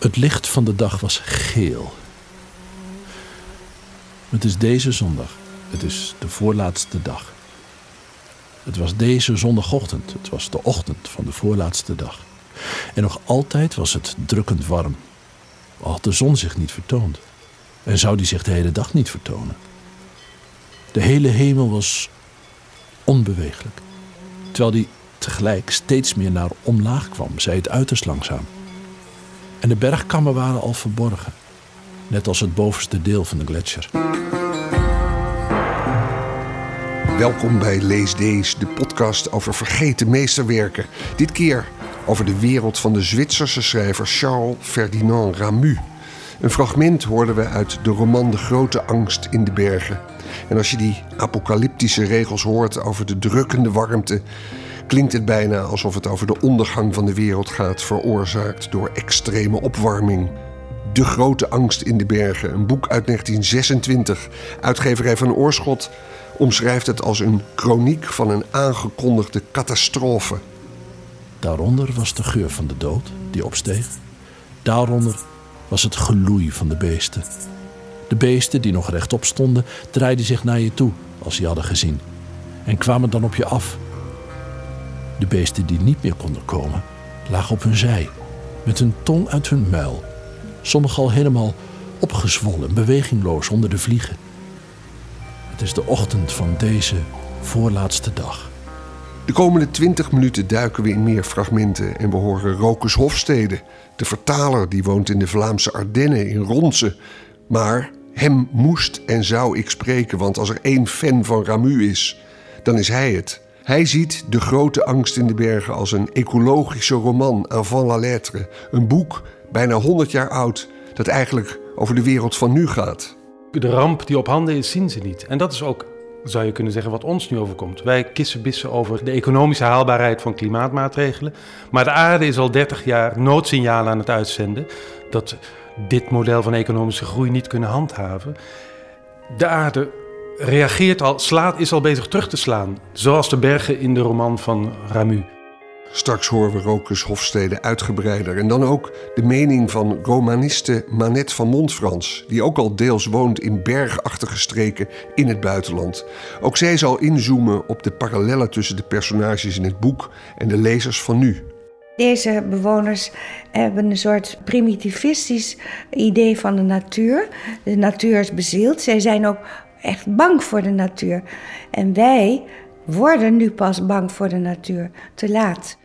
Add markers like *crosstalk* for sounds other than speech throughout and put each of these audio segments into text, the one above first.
Het licht van de dag was geel. Het is deze zondag. Het is de voorlaatste dag. Het was deze zondagochtend. Het was de ochtend van de voorlaatste dag. En nog altijd was het drukkend warm. Al had de zon zich niet vertoond. En zou die zich de hele dag niet vertonen. De hele hemel was onbeweeglijk. Terwijl die tegelijk steeds meer naar omlaag kwam, zei het uiterst langzaam. En de bergkammen waren al verborgen, net als het bovenste deel van de gletsjer. Welkom bij Lees Deze, de podcast over vergeten meesterwerken. Dit keer over de wereld van de Zwitserse schrijver Charles Ferdinand Ramu. Een fragment hoorden we uit de roman De Grote Angst in de Bergen. En als je die apocalyptische regels hoort over de drukkende warmte, klinkt het bijna alsof het over de ondergang van de wereld gaat, veroorzaakt door extreme opwarming. De Grote Angst in de Bergen, een boek uit 1926. Uitgeverij van Oorschot omschrijft het als een chroniek van een aangekondigde catastrofe. Daaronder was de geur van de dood die opsteeg. Daaronder was het geloei van de beesten. De beesten die nog rechtop stonden, draaiden zich naar je toe als ze hadden gezien en kwamen dan op je af. De beesten die niet meer konden komen, lagen op hun zij, met hun tong uit hun muil, sommigen al helemaal opgezwollen, bewegingloos onder de vliegen. Het is de ochtend van deze voorlaatste dag. De komende 20 minuten duiken we in meer fragmenten en we horen Rokus Hofstede, de vertaler die woont in de Vlaamse Ardennen in Ronse. Maar hem moest en zou ik spreken, want als er één fan van Ramu is, dan is hij het. Hij ziet De Grote Angst in de Bergen als een ecologische roman avant la lettre. Een boek, bijna 100 jaar oud, dat eigenlijk over de wereld van nu gaat. De ramp die op handen is, zien ze niet. En dat is ook, zou je kunnen zeggen, wat ons nu overkomt. Wij kissenbissen over de economische haalbaarheid van klimaatmaatregelen. Maar de aarde is al 30 jaar noodsignalen aan het uitzenden dat dit model van economische groei niet kunnen handhaven. De aarde reageert al, slaat, is al bezig terug te slaan. Zoals de bergen in de roman van Ramu. Straks horen we Rokus Hofstede uitgebreider. En dan ook de mening van romaniste Manette van Montfrans, die ook al deels woont in bergachtige streken in het buitenland. Ook zij zal inzoomen op de parallellen tussen de personages in het boek en de lezers van nu. Deze bewoners hebben een soort primitivistisch idee van de natuur. De natuur is bezield. Zij zijn ook echt bang voor de natuur. En wij worden nu pas bang voor de natuur. Te laat.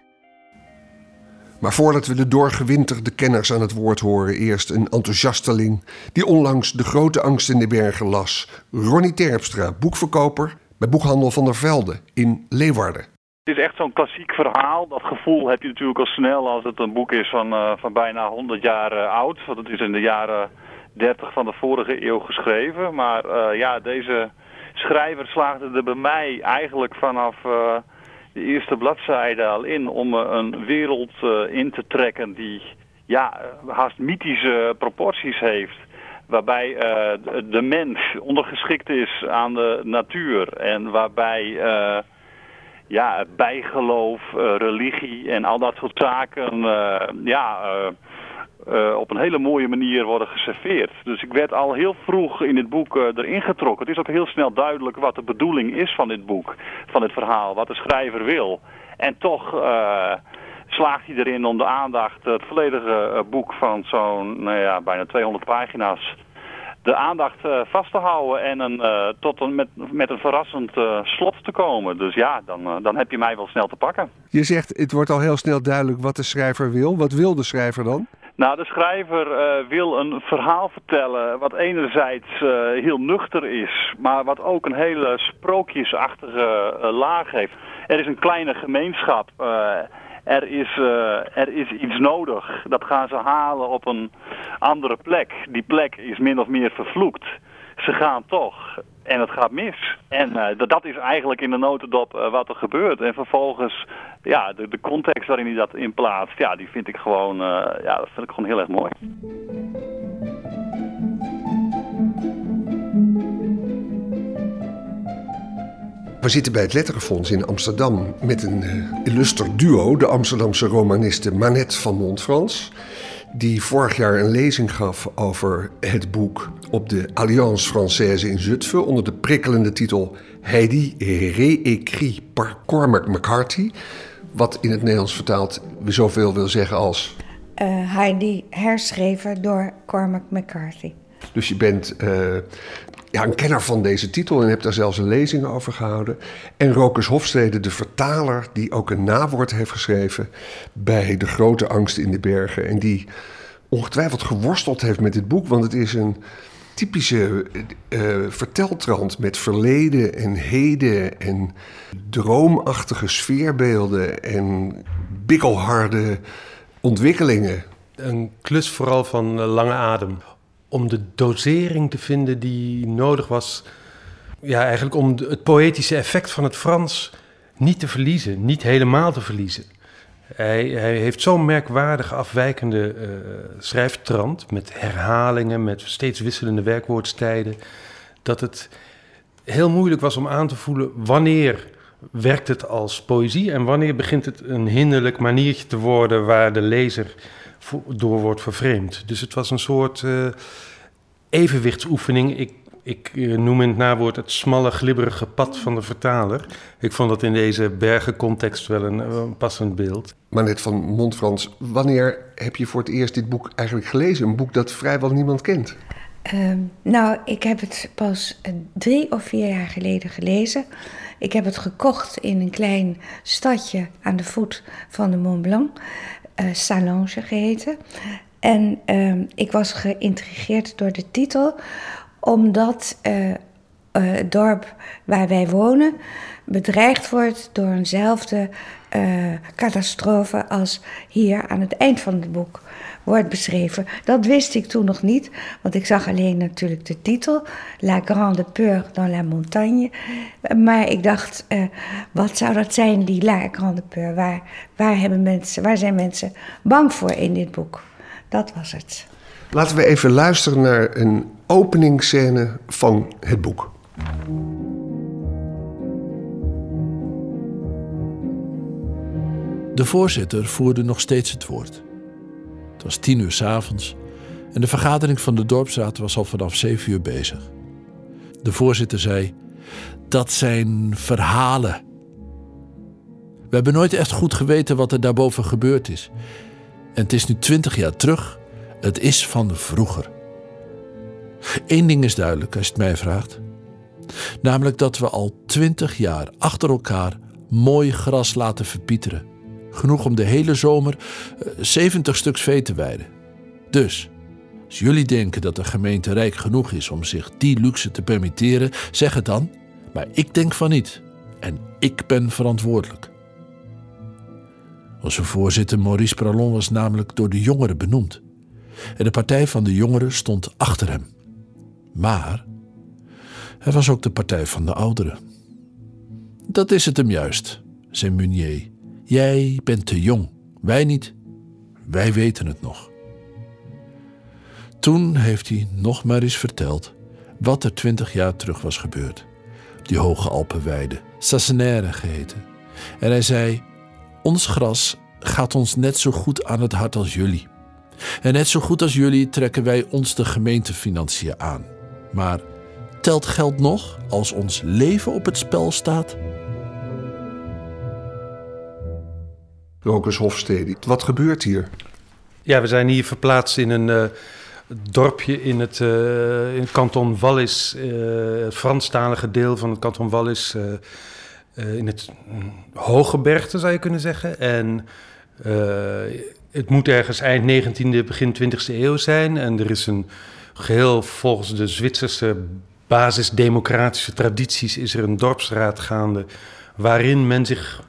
Maar voordat we de doorgewinterde kenners aan het woord horen, eerst een enthousiasteling die onlangs De Grote Angst in de Bergen las. Ronnie Terpstra, boekverkoper bij Boekhandel van der Velde in Leeuwarden. Het is echt zo'n klassiek verhaal. Dat gevoel heb je natuurlijk al snel als het een boek is van, uh, van bijna 100 jaar uh, oud. Want het is in de jaren 30 van de vorige eeuw geschreven. Maar uh, ja, deze schrijver slaagde er bij mij eigenlijk vanaf de eerste bladzijde al in om een wereld in te trekken die ja, haast mythische proporties heeft. Waarbij de mens ondergeschikt is aan de natuur en waarbij ja, bijgeloof, religie en al dat soort zaken ja, uh, op een hele mooie manier worden geserveerd. Dus ik werd al heel vroeg in dit boek erin getrokken. Het is ook heel snel duidelijk wat de bedoeling is van dit boek, van dit verhaal, wat de schrijver wil. En toch slaagt hij erin om de aandacht, het volledige boek van zo'n nou ja, bijna 200 pagina's de aandacht uh, vast te houden en een, uh, tot een, met, met een verrassend uh, slot te komen. Dus ja, dan, dan heb je mij wel snel te pakken. Je zegt, het wordt al heel snel duidelijk wat de schrijver wil. Wat wil de schrijver dan? Nou, de schrijver wil een verhaal vertellen wat enerzijds heel nuchter is, maar wat ook een hele sprookjesachtige laag heeft. Er is een kleine gemeenschap er is, er is iets nodig. Dat gaan ze halen op een andere plek. Die plek is min of meer vervloekt. Ze gaan toch. En het gaat mis. En uh, dat is eigenlijk in de notendop uh, wat er gebeurt. En vervolgens, ja, de, context waarin hij dat in plaatst, ja, die vind ik gewoon, ja, dat vind ik gewoon heel erg mooi. We zitten bij het Letterenfonds in Amsterdam met een illuster duo, de Amsterdamse romaniste Manette van Montfrans. Die vorig jaar een lezing gaf over het boek op de Alliance Française in Zutphen onder de prikkelende titel Heidi réécrit par Cormac McCarthy. Wat in het Nederlands vertaald zoveel wil zeggen als. Uh, Heidi herschreven door Cormac McCarthy. Dus je bent uh, ja, een kenner van deze titel en hebt daar zelfs een lezing over gehouden. En Rokus Hofstede, de vertaler, die ook een nawoord heeft geschreven bij De Grote Angst in de Bergen. En die ongetwijfeld geworsteld heeft met dit boek, want het is een typische uh, verteltrand met verleden en heden en droomachtige sfeerbeelden en bikkelharde ontwikkelingen. Een klus vooral van lange adem om de dosering te vinden die nodig was. Ja, eigenlijk om het poëtische effect van het Frans niet te verliezen, niet helemaal te verliezen. Hij, hij heeft zo'n merkwaardig afwijkende uh, schrijftrand met herhalingen, met steeds wisselende werkwoordstijden, dat het heel moeilijk was om aan te voelen wanneer werkt het als poëzie en wanneer begint het een hinderlijk maniertje te worden waar de lezer door wordt vervreemd. Dus het was een soort uh, evenwichtsoefening. Ik, ik uh, noem in het nawoord het smalle, glibberige pad van de vertaler. Ik vond dat in deze bergencontext wel een, een passend beeld. Maar net van Montfrans, wanneer heb je voor het eerst dit boek eigenlijk gelezen? Een boek dat vrijwel niemand kent. Uh, nou, ik heb het pas drie of vier jaar geleden gelezen. Ik heb het gekocht in een klein stadje aan de voet van de Mont Blanc uh, Salange geheten. En uh, ik was geïntrigeerd door de titel, omdat uh, het dorp waar wij wonen bedreigd wordt door eenzelfde catastrofe als hier aan het eind van het boek wordt beschreven. Dat wist ik toen nog niet, want ik zag alleen natuurlijk de titel, La Grande Peur dans la Montagne. Maar ik dacht, uh, wat zou dat zijn, die La Grande Peur? Waar, waar, hebben mensen, waar zijn mensen bang voor in dit boek? Dat was het. Laten we even luisteren naar een openingsscène van het boek. De voorzitter voerde nog steeds het woord was tien uur s avonds en de vergadering van de dorpsraad was al vanaf zeven uur bezig. De voorzitter zei: Dat zijn verhalen. We hebben nooit echt goed geweten wat er daarboven gebeurd is. En het is nu twintig jaar terug. Het is van vroeger. Eén ding is duidelijk als je het mij vraagt. Namelijk dat we al twintig jaar achter elkaar mooi gras laten verpieteren Genoeg om de hele zomer 70 eh, stuks vee te weiden. Dus, als jullie denken dat de gemeente rijk genoeg is om zich die luxe te permitteren, zeg het dan. Maar ik denk van niet. En ik ben verantwoordelijk. Onze voorzitter Maurice Pralon was namelijk door de jongeren benoemd. En de partij van de jongeren stond achter hem. Maar hij was ook de partij van de ouderen. Dat is het hem juist, zei Munier Jij bent te jong, wij niet. Wij weten het nog. Toen heeft hij nog maar eens verteld wat er twintig jaar terug was gebeurd. Die hoge Alpenweide, Sassenaire geheten. En hij zei: Ons gras gaat ons net zo goed aan het hart als jullie. En net zo goed als jullie trekken wij ons de gemeentefinanciën aan. Maar telt geld nog als ons leven op het spel staat? Rokus Hofstede. Wat gebeurt hier? Ja, we zijn hier verplaatst in een uh, dorpje in het, uh, in het kanton Wallis, uh, het Franstalige deel van het kanton Wallis, in het Hooggebergte zou je kunnen zeggen. En het moet ergens eind 19e, begin 20e eeuw zijn. En er is een geheel volgens de Zwitserse basisdemocratische tradities is er een dorpsraad gaande waarin men zich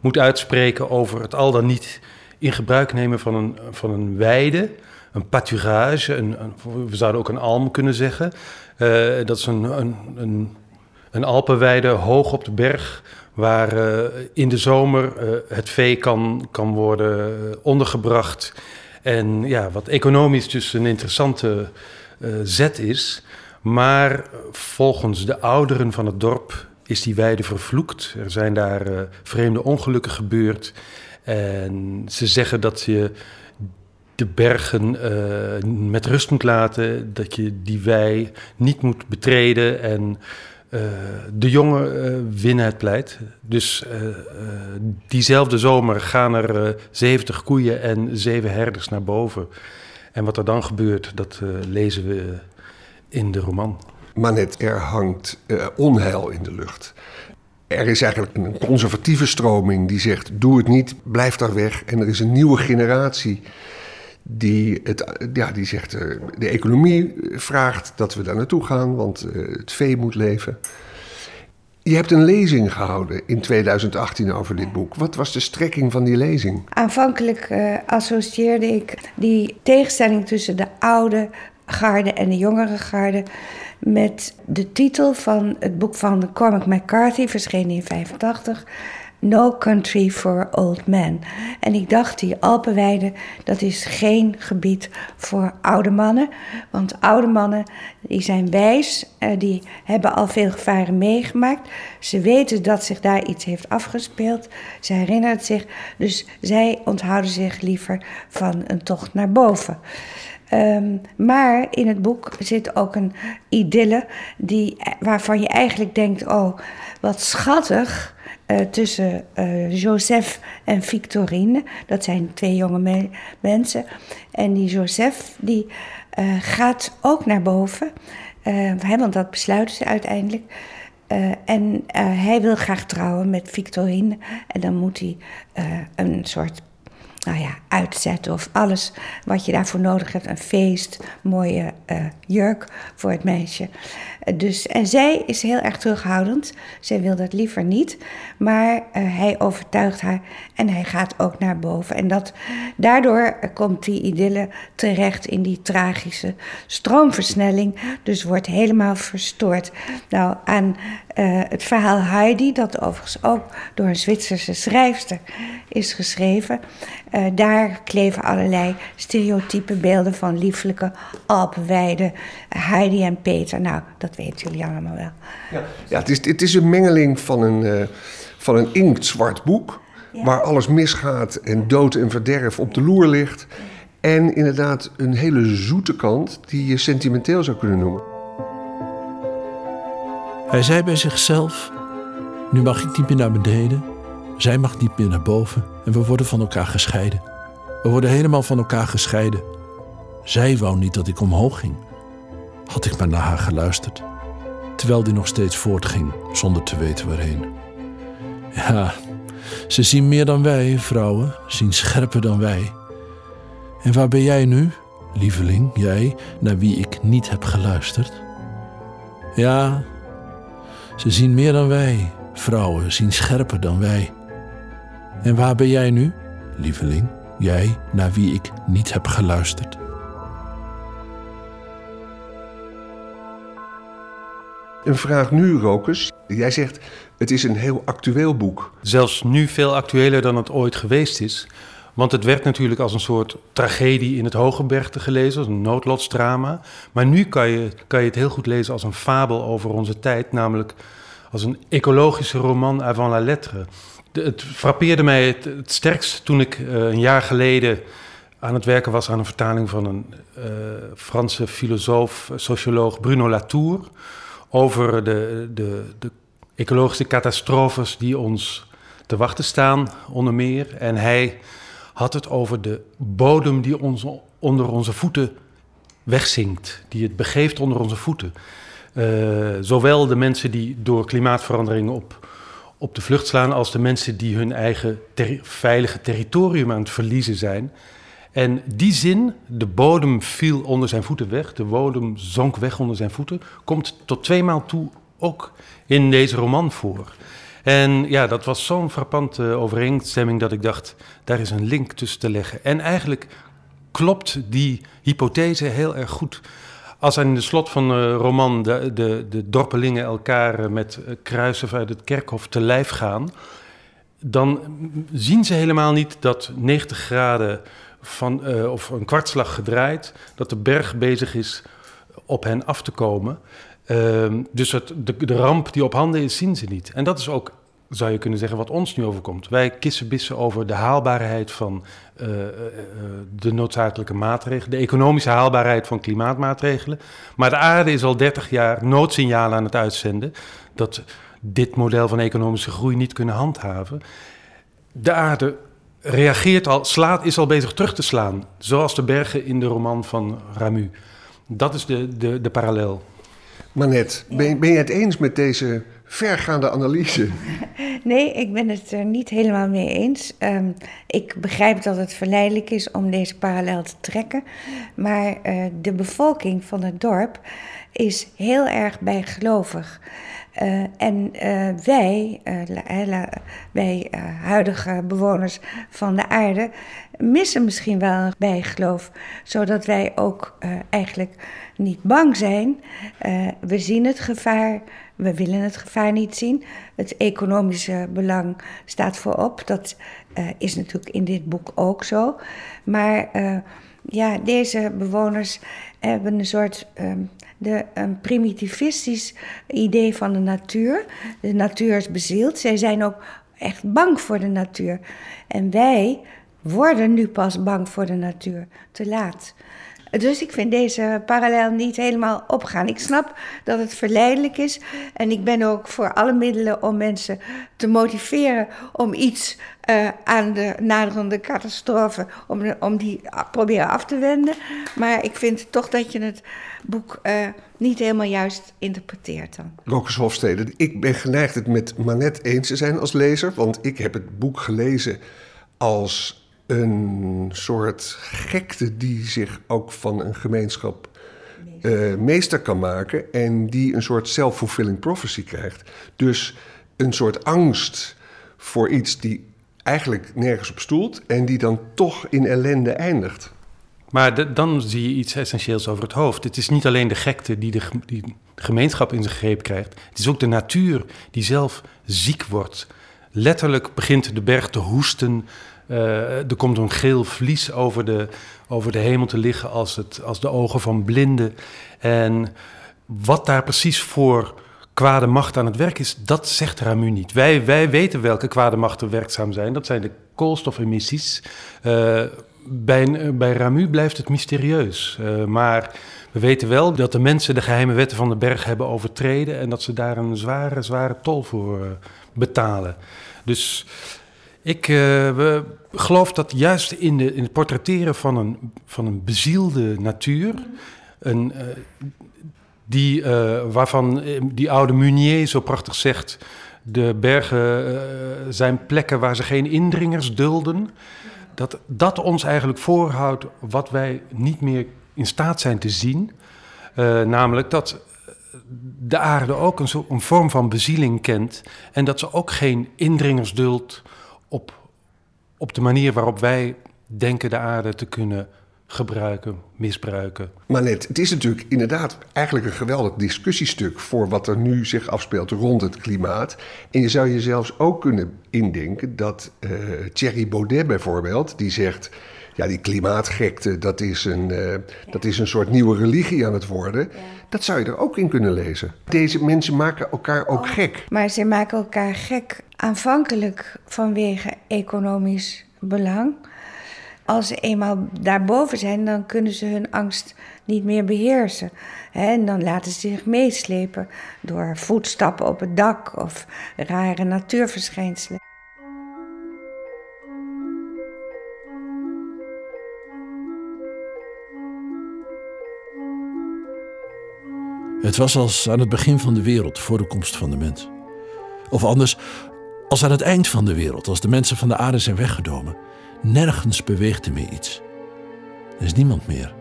moet uitspreken over het al dan niet in gebruik nemen van een, van een weide, een pâturage, een, we zouden ook een alm kunnen zeggen. Uh, dat is een, een, een, een alpenweide hoog op de berg, waar uh, in de zomer uh, het vee kan, kan worden ondergebracht. En ja, wat economisch dus een interessante zet is. Maar volgens de ouderen van het dorp is die weide vervloekt. Er zijn daar uh, vreemde ongelukken gebeurd. En ze zeggen dat je de bergen uh, met rust moet laten, dat je die wei niet moet betreden en uh, de jongen winnen het pleit. Dus diezelfde zomer gaan er 70 koeien en zeven herders naar boven. En wat er dan gebeurt, dat lezen we in de roman. Maar net er hangt onheil in de lucht. Er is eigenlijk een conservatieve stroming die zegt: doe het niet, blijf daar weg. En er is een nieuwe generatie die, het, ja, die zegt: uh, de economie vraagt dat we daar naartoe gaan, want het vee moet leven. Je hebt een lezing gehouden in 2018 over dit boek. Wat was de strekking van die lezing? Aanvankelijk uh, associeerde ik die tegenstelling tussen de oude garde en de jongere garde met de titel van het boek van Cormac McCarthy, verschenen in 85. No Country for Old Men. En ik dacht, die Alpenweide, dat is geen gebied voor oude mannen. Want oude mannen, die zijn wijs, eh, die hebben al veel gevaren meegemaakt. Ze weten dat zich daar iets heeft afgespeeld. Ze herinneren zich, dus zij onthouden zich liever van een tocht naar boven. Um, maar in het boek zit ook een idylle die, waarvan je eigenlijk denkt: oh, wat schattig. Uh, tussen uh, Joseph en Victorine. Dat zijn twee jonge me mensen. En die Joseph die, gaat ook naar boven. want dat besluiten ze uiteindelijk. en hij wil graag trouwen met Victorine. En dan moet hij een soort nou ja, uitzetten of alles wat je daarvoor nodig hebt. Een feest, mooie uh, jurk voor het meisje. Uh, dus, en zij is heel erg terughoudend. Zij wil dat liever niet. Maar uh, hij overtuigt haar en hij gaat ook naar boven. En dat, daardoor komt die idylle terecht in die tragische stroomversnelling. Dus wordt helemaal verstoord. Nou, aan het verhaal Heidi, dat overigens ook door een Zwitserse schrijfster is geschreven. Uh, daar kleven allerlei stereotype beelden van lieflijke Alpenweiden, Heidi en Peter. Nou, dat weten jullie allemaal wel. Ja, ja het, is, het is een mengeling van een, uh, van een inktzwart boek... Ja. waar alles misgaat en dood en verderf op de loer ligt... en inderdaad een hele zoete kant die je sentimenteel zou kunnen noemen. Hij zei bij zichzelf: Nu mag ik niet meer naar beneden, zij mag niet meer naar boven en we worden van elkaar gescheiden. We worden helemaal van elkaar gescheiden. Zij wou niet dat ik omhoog ging. Had ik maar naar haar geluisterd, terwijl die nog steeds voortging zonder te weten waarheen. Ja, ze zien meer dan wij, vrouwen, zien scherper dan wij. En waar ben jij nu, lieveling, jij, naar wie ik niet heb geluisterd? Ja, ze zien meer dan wij, vrouwen, zien scherper dan wij. En waar ben jij nu, lieveling, jij naar wie ik niet heb geluisterd? Een vraag nu, Rokus. Jij zegt, het is een heel actueel boek. Zelfs nu veel actueler dan het ooit geweest is. Want het werd natuurlijk als een soort tragedie in het Hogebergte gelezen, als een noodlotsdrama. Maar nu kan je, kan je het heel goed lezen als een fabel over onze tijd, namelijk als een ecologische roman avant la lettre het frappeerde mij het, sterkst toen ik uh, een jaar geleden aan het werken was aan een vertaling van een uh, Franse filosoof, socioloog Bruno Latour. Over de, de, de ecologische catastrofes die ons te wachten staan, onder meer. En hij had het over de bodem die onder onze voeten wegzinkt, die het begeeft onder onze voeten. Uh, zowel de mensen die door klimaatverandering op op de vlucht slaan als de mensen die hun eigen veilige territorium aan het verliezen zijn. En die zin, de bodem viel onder zijn voeten weg, de bodem zonk weg onder zijn voeten, komt tot tweemaal toe ook in deze roman voor. En ja, dat was zo'n frappante overeenstemming dat ik dacht, daar is een link tussen te leggen. En eigenlijk klopt die hypothese heel erg goed als aan de slot van de roman de, de, dorpelingen elkaar eh, met eh, kruisen vanuit het kerkhof te lijf gaan, dan zien ze helemaal niet dat 90 graden van, of een kwartslag gedraaid, dat de berg bezig is op hen af te komen. Uh, dus het, de, de ramp die op handen is, zien ze niet. En dat is ook zou je kunnen zeggen, wat ons nu overkomt. Wij kissenbissen over de haalbaarheid van uh, uh, de noodzakelijke maatregelen, de economische haalbaarheid van klimaatmaatregelen. Maar de aarde is al 30 jaar noodsignalen aan het uitzenden dat dit model van economische groei niet kunnen handhaven. De aarde reageert al, slaat, is al bezig terug te slaan, zoals de bergen in de roman van Ramu. Dat is de, de, de parallel. Manet, ben, ben je het eens met deze vergaande analyse? *laughs* Nee, ik ben het er niet helemaal mee eens. Um, ik begrijp dat het verleidelijk is om deze parallel te trekken. Maar uh, de bevolking van het dorp is heel erg bijgelovig. Uh, en uh, wij, wij huidige bewoners van de aarde, missen misschien wel een bijgeloof. Zodat wij ook eigenlijk niet bang zijn. we zien het gevaar we willen het gevaar niet zien. Het economische belang staat voorop. Dat uh, is natuurlijk in dit boek ook zo. Maar uh, ja, deze bewoners hebben een soort um, de, een primitivistisch idee van de natuur. De natuur is bezield. Zij zijn ook echt bang voor de natuur. En wij worden nu pas bang voor de natuur. Te laat. Dus ik vind deze parallel niet helemaal opgaan. Ik snap dat het verleidelijk is. En ik ben ook voor alle middelen om mensen te motiveren om iets uh, aan de naderende catastrofe, om, om die proberen af te wenden. Maar ik vind toch dat je het boek uh, niet helemaal juist interpreteert dan. Rokus Hofstede, ik ben geneigd het met Manet eens te zijn als lezer. Want ik heb het boek gelezen als een soort gekte die zich ook van een gemeenschap uh, meester kan maken en die een soort self-fulfilling prophecy krijgt. Dus een soort angst voor iets die eigenlijk nergens op stoelt en die dan toch in ellende eindigt. Maar dan zie je iets essentieels over het hoofd. Het is niet alleen de gekte die de, die de gemeenschap in zijn greep krijgt. Het is ook de natuur die zelf ziek wordt. Letterlijk begint de berg te hoesten er komt een geel vlies over de, over de hemel te liggen als, het, als de ogen van blinden. En wat daar precies voor kwade macht aan het werk is, dat zegt Ramu niet. Wij, wij weten welke kwade machten werkzaam zijn. Dat zijn de koolstofemissies. Uh, bij, bij Ramu blijft het mysterieus. Uh, maar we weten wel dat de mensen de geheime wetten van de berg hebben overtreden en dat ze daar een zware, zware tol voor betalen. Dus ik uh, geloof dat juist in, de, in het portretteren van een, van een bezielde natuur, een, uh, die, uh, waarvan die oude Munier zo prachtig zegt, de bergen zijn plekken waar ze geen indringers dulden, dat dat ons eigenlijk voorhoudt wat wij niet meer in staat zijn te zien. namelijk dat de aarde ook een, een vorm van bezieling kent en dat ze ook geen indringers duldt op, op de manier waarop wij denken de aarde te kunnen gebruiken, misbruiken. Maar net, het is natuurlijk inderdaad eigenlijk een geweldig discussiestuk voor wat er nu zich afspeelt rond het klimaat. En je zou je zelfs ook kunnen indenken dat uh, Thierry Baudet bijvoorbeeld, die zegt. Ja, die klimaatgekte, dat is een, uh, dat is een soort nieuwe religie aan het worden. Dat zou je er ook in kunnen lezen. Deze mensen maken elkaar ook oh, gek. Maar ze maken elkaar gek aanvankelijk vanwege economisch belang. Als ze eenmaal daarboven zijn, dan kunnen ze hun angst niet meer beheersen. En dan laten ze zich meeslepen door voetstappen op het dak of rare natuurverschijnselen. Het was als aan het begin van de wereld, voor de komst van de mens. Of anders, als aan het eind van de wereld, als de mensen van de aarde zijn weggedomen. Nergens beweegt er meer iets. Er is niemand meer.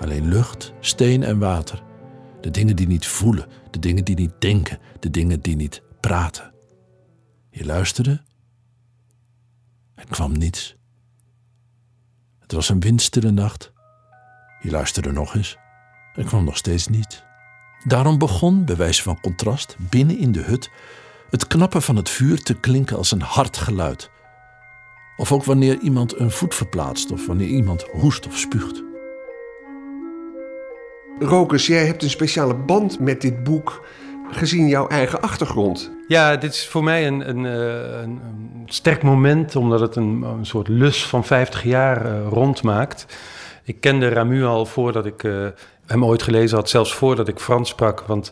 Alleen lucht, steen en water. De dingen die niet voelen, de dingen die niet denken, de dingen die niet praten. Je luisterde. Er kwam niets. Het was een windstille nacht. Je luisterde nog eens. Er kwam nog steeds niets. Daarom begon, bij wijze van contrast, binnen in de hut het knappen van het vuur te klinken als een hard geluid. Of ook wanneer iemand een voet verplaatst of wanneer iemand hoest of spuugt. Rokus, jij hebt een speciale band met dit boek gezien jouw eigen achtergrond. Ja, dit is voor mij een, een, eh, een, een sterk moment, omdat het een, een, soort lus van 50 jaar uh, rondmaakt. Ik kende Ramu al voordat ik uh, hem ooit gelezen had, zelfs voordat ik Frans sprak. Want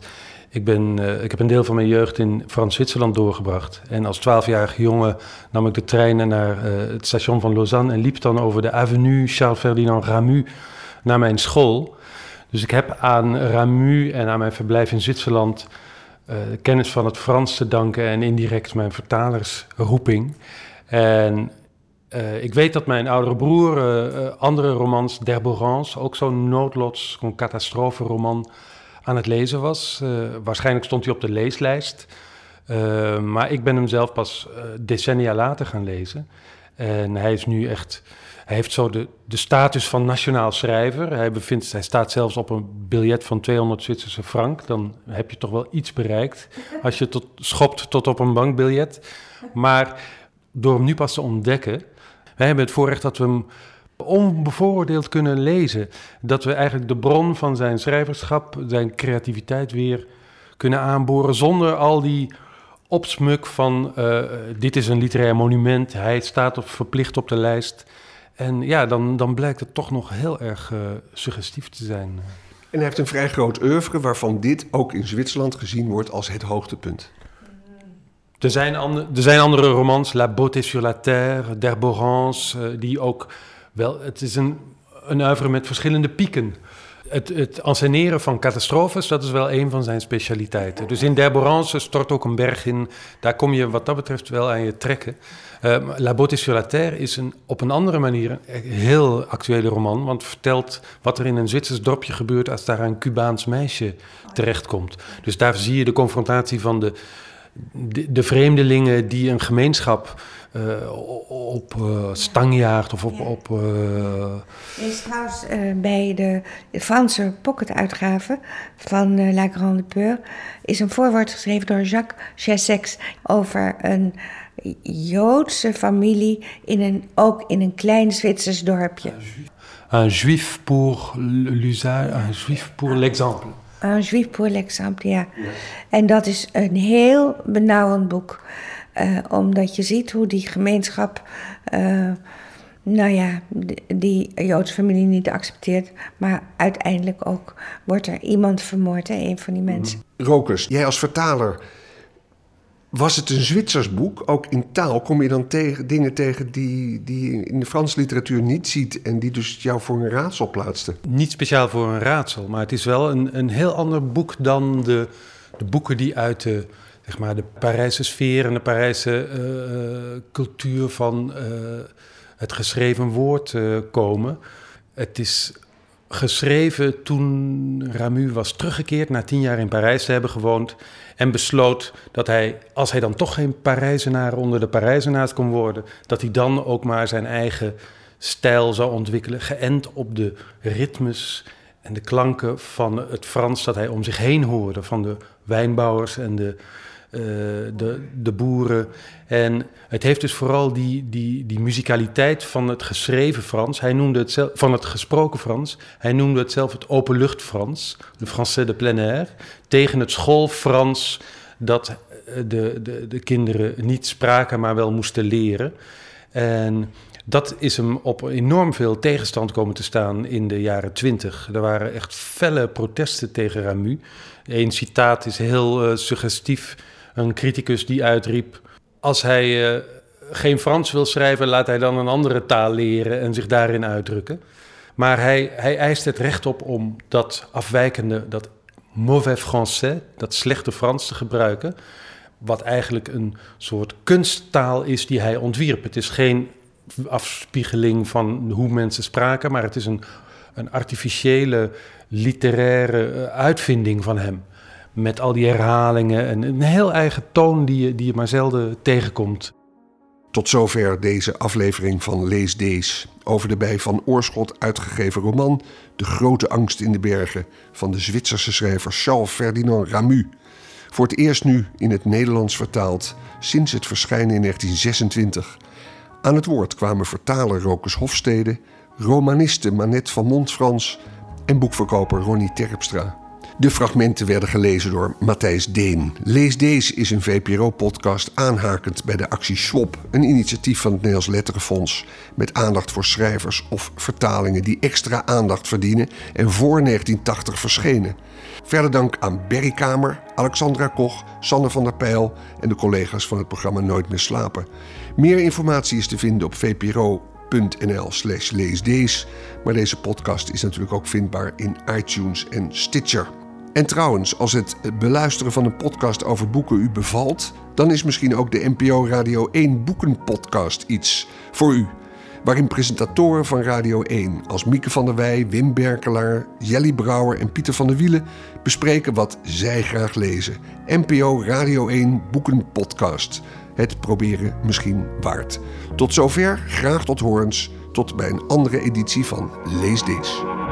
ik, ben, uh, ik heb een deel van mijn jeugd in Frans-Zwitserland doorgebracht. En als twaalfjarige jongen nam ik de treinen naar uh, het station van Lausanne en liep dan over de avenue Charles-Ferdinand Ramu naar mijn school. Dus ik heb aan Ramu en aan mijn verblijf in Zwitserland uh, kennis van het Frans te danken en indirect mijn vertalersroeping. En uh, ik weet dat mijn oudere broer uh, andere romans, D'Herborance, ook zo'n noodlots, zo'n catastroferoman, aan het lezen was. waarschijnlijk stond hij op de leeslijst. maar ik ben hem zelf pas decennia later gaan lezen. En hij is nu echt hij heeft zo de, de status van nationaal schrijver. Hij, bevindt, hij staat zelfs op een biljet van 200 Zwitserse frank. Dan heb je toch wel iets bereikt als je tot, schopt tot op een bankbiljet. Maar door hem nu pas te ontdekken... Wij hebben het voorrecht dat we hem onbevooroordeeld kunnen lezen. Dat we eigenlijk de bron van zijn schrijverschap, zijn creativiteit weer kunnen aanboren... zonder al die opsmuk van uh, dit is een literair monument, hij staat op, verplicht op de lijst... En ja, dan, dan blijkt het toch nog heel erg uh, suggestief te zijn. En hij heeft een vrij groot oeuvre waarvan dit ook in Zwitserland gezien wordt als het hoogtepunt. Er zijn, andere, er zijn andere romans, La Beauté sur la Terre, D'Herborance, uh, die ook wel... Het is een, een oeuvre met verschillende pieken. Het, het enceneren van catastrofes, dat is wel een van zijn specialiteiten. Dus in D'Herborance stort ook een berg in. Daar kom je wat dat betreft wel aan je trekken. Uh, La Beauté sur la Terre is een, op een andere manier een heel actuele roman. Want vertelt wat er in een Zwitsers dorpje gebeurt als daar een Cubaans meisje terechtkomt. Dus daar zie je de confrontatie van de, de, de vreemdelingen die een gemeenschap uh, op uh, stang jaagt of op... Ja. op uh... is trouwens bij de Franse pocketuitgave van La Grande Peur... is een voorwoord geschreven door Jacques Chessex over een Joodse familie... In een, ook in een klein Zwitsers dorpje. Un juif pour l'usage, un juif pour l'exemple. Un juif pour l'exemple, ja. ja. En dat is een heel benauwend boek... Uh, omdat je ziet hoe die gemeenschap, uh, nou ja, die, die Joodse familie niet accepteert. Maar uiteindelijk ook wordt er iemand vermoord, hè, een van die mensen. Rokers, jij als vertaler, was het een Zwitsers boek? Ook in taal kom je dan tegen, dingen tegen die, die je in de Franse literatuur niet ziet... en die dus jou voor een raadsel plaatsten? Niet speciaal voor een raadsel, maar het is wel een, een heel ander boek dan de, de boeken die uit de zeg maar, de Parijse sfeer en de Parijse uh, cultuur van uh, het geschreven woord komen. Het is geschreven toen Ramu was teruggekeerd na tien jaar in Parijs te hebben gewoond. En besloot dat hij, als hij dan toch geen Parijzenaar onder de Parijzenaars kon worden, dat hij dan ook maar zijn eigen stijl zou ontwikkelen, geënt op de ritmes en de klanken van het Frans dat hij om zich heen hoorde, van de wijnbouwers en de de, de boeren. En het heeft dus vooral die, die, die muzikaliteit van het geschreven Frans. Hij noemde het zelf, van het gesproken Frans. Hij noemde het zelf het openlucht Frans, de Français de plein air. Tegen het schoolfrans dat eh, de, de, de kinderen niet spraken, maar wel moesten leren. En dat is hem op enorm veel tegenstand komen te staan in de jaren twintig. Er waren echt felle protesten tegen Ramu. Een citaat is heel uh, suggestief een criticus die uitriep: Als hij uh, geen Frans wil schrijven, laat hij dan een andere taal leren en zich daarin uitdrukken. Maar hij, hij eist het recht op om dat afwijkende, dat mauvais français, dat slechte Frans te gebruiken. Wat eigenlijk een soort kunsttaal is die hij ontwierp. Het is geen afspiegeling van hoe mensen spraken, maar het is een, een artificiële literaire eh, uitvinding van hem met al die herhalingen en een heel eigen toon die je, die je maar zelden tegenkomt. Tot zover deze aflevering van Lees Dees over de bij Van Oorschot uitgegeven roman De Grote Angst in de Bergen van de Zwitserse schrijver Charles Ferdinand Ramu. Voor het eerst nu in het Nederlands vertaald sinds het verschijnen in 1926. Aan het woord kwamen vertaler Rokus Hofstede, romaniste Manette van Montfrans en boekverkoper Ronnie Terpstra. De fragmenten werden gelezen door Matthijs Deen. Lees Deze is een VPRO-podcast aanhakend bij de actie Swap, een initiatief van het Nederlands Letterenfonds met aandacht voor schrijvers of vertalingen die extra aandacht verdienen en voor 1980 verschenen. Verder dank aan Berry Kamer, Alexandra Koch, Sander van der Pijl en de collega's van het programma Nooit meer slapen. Meer informatie is te vinden op vpro.nl slash leesdees. Maar deze podcast is natuurlijk ook vindbaar in iTunes en Stitcher. En trouwens, als het beluisteren van een podcast over boeken u bevalt, dan is misschien ook de NPO Radio 1 Boekenpodcast iets voor u. Waarin presentatoren van Radio 1 als Mieke van der Wij, Wim Berkelaar, Jelly Brouwer en Pieter van der Wielen bespreken wat zij graag lezen. NPO Radio 1 Boekenpodcast. Het proberen misschien waard. Tot zover, graag tot horens. Tot bij een andere editie van Lees Deze.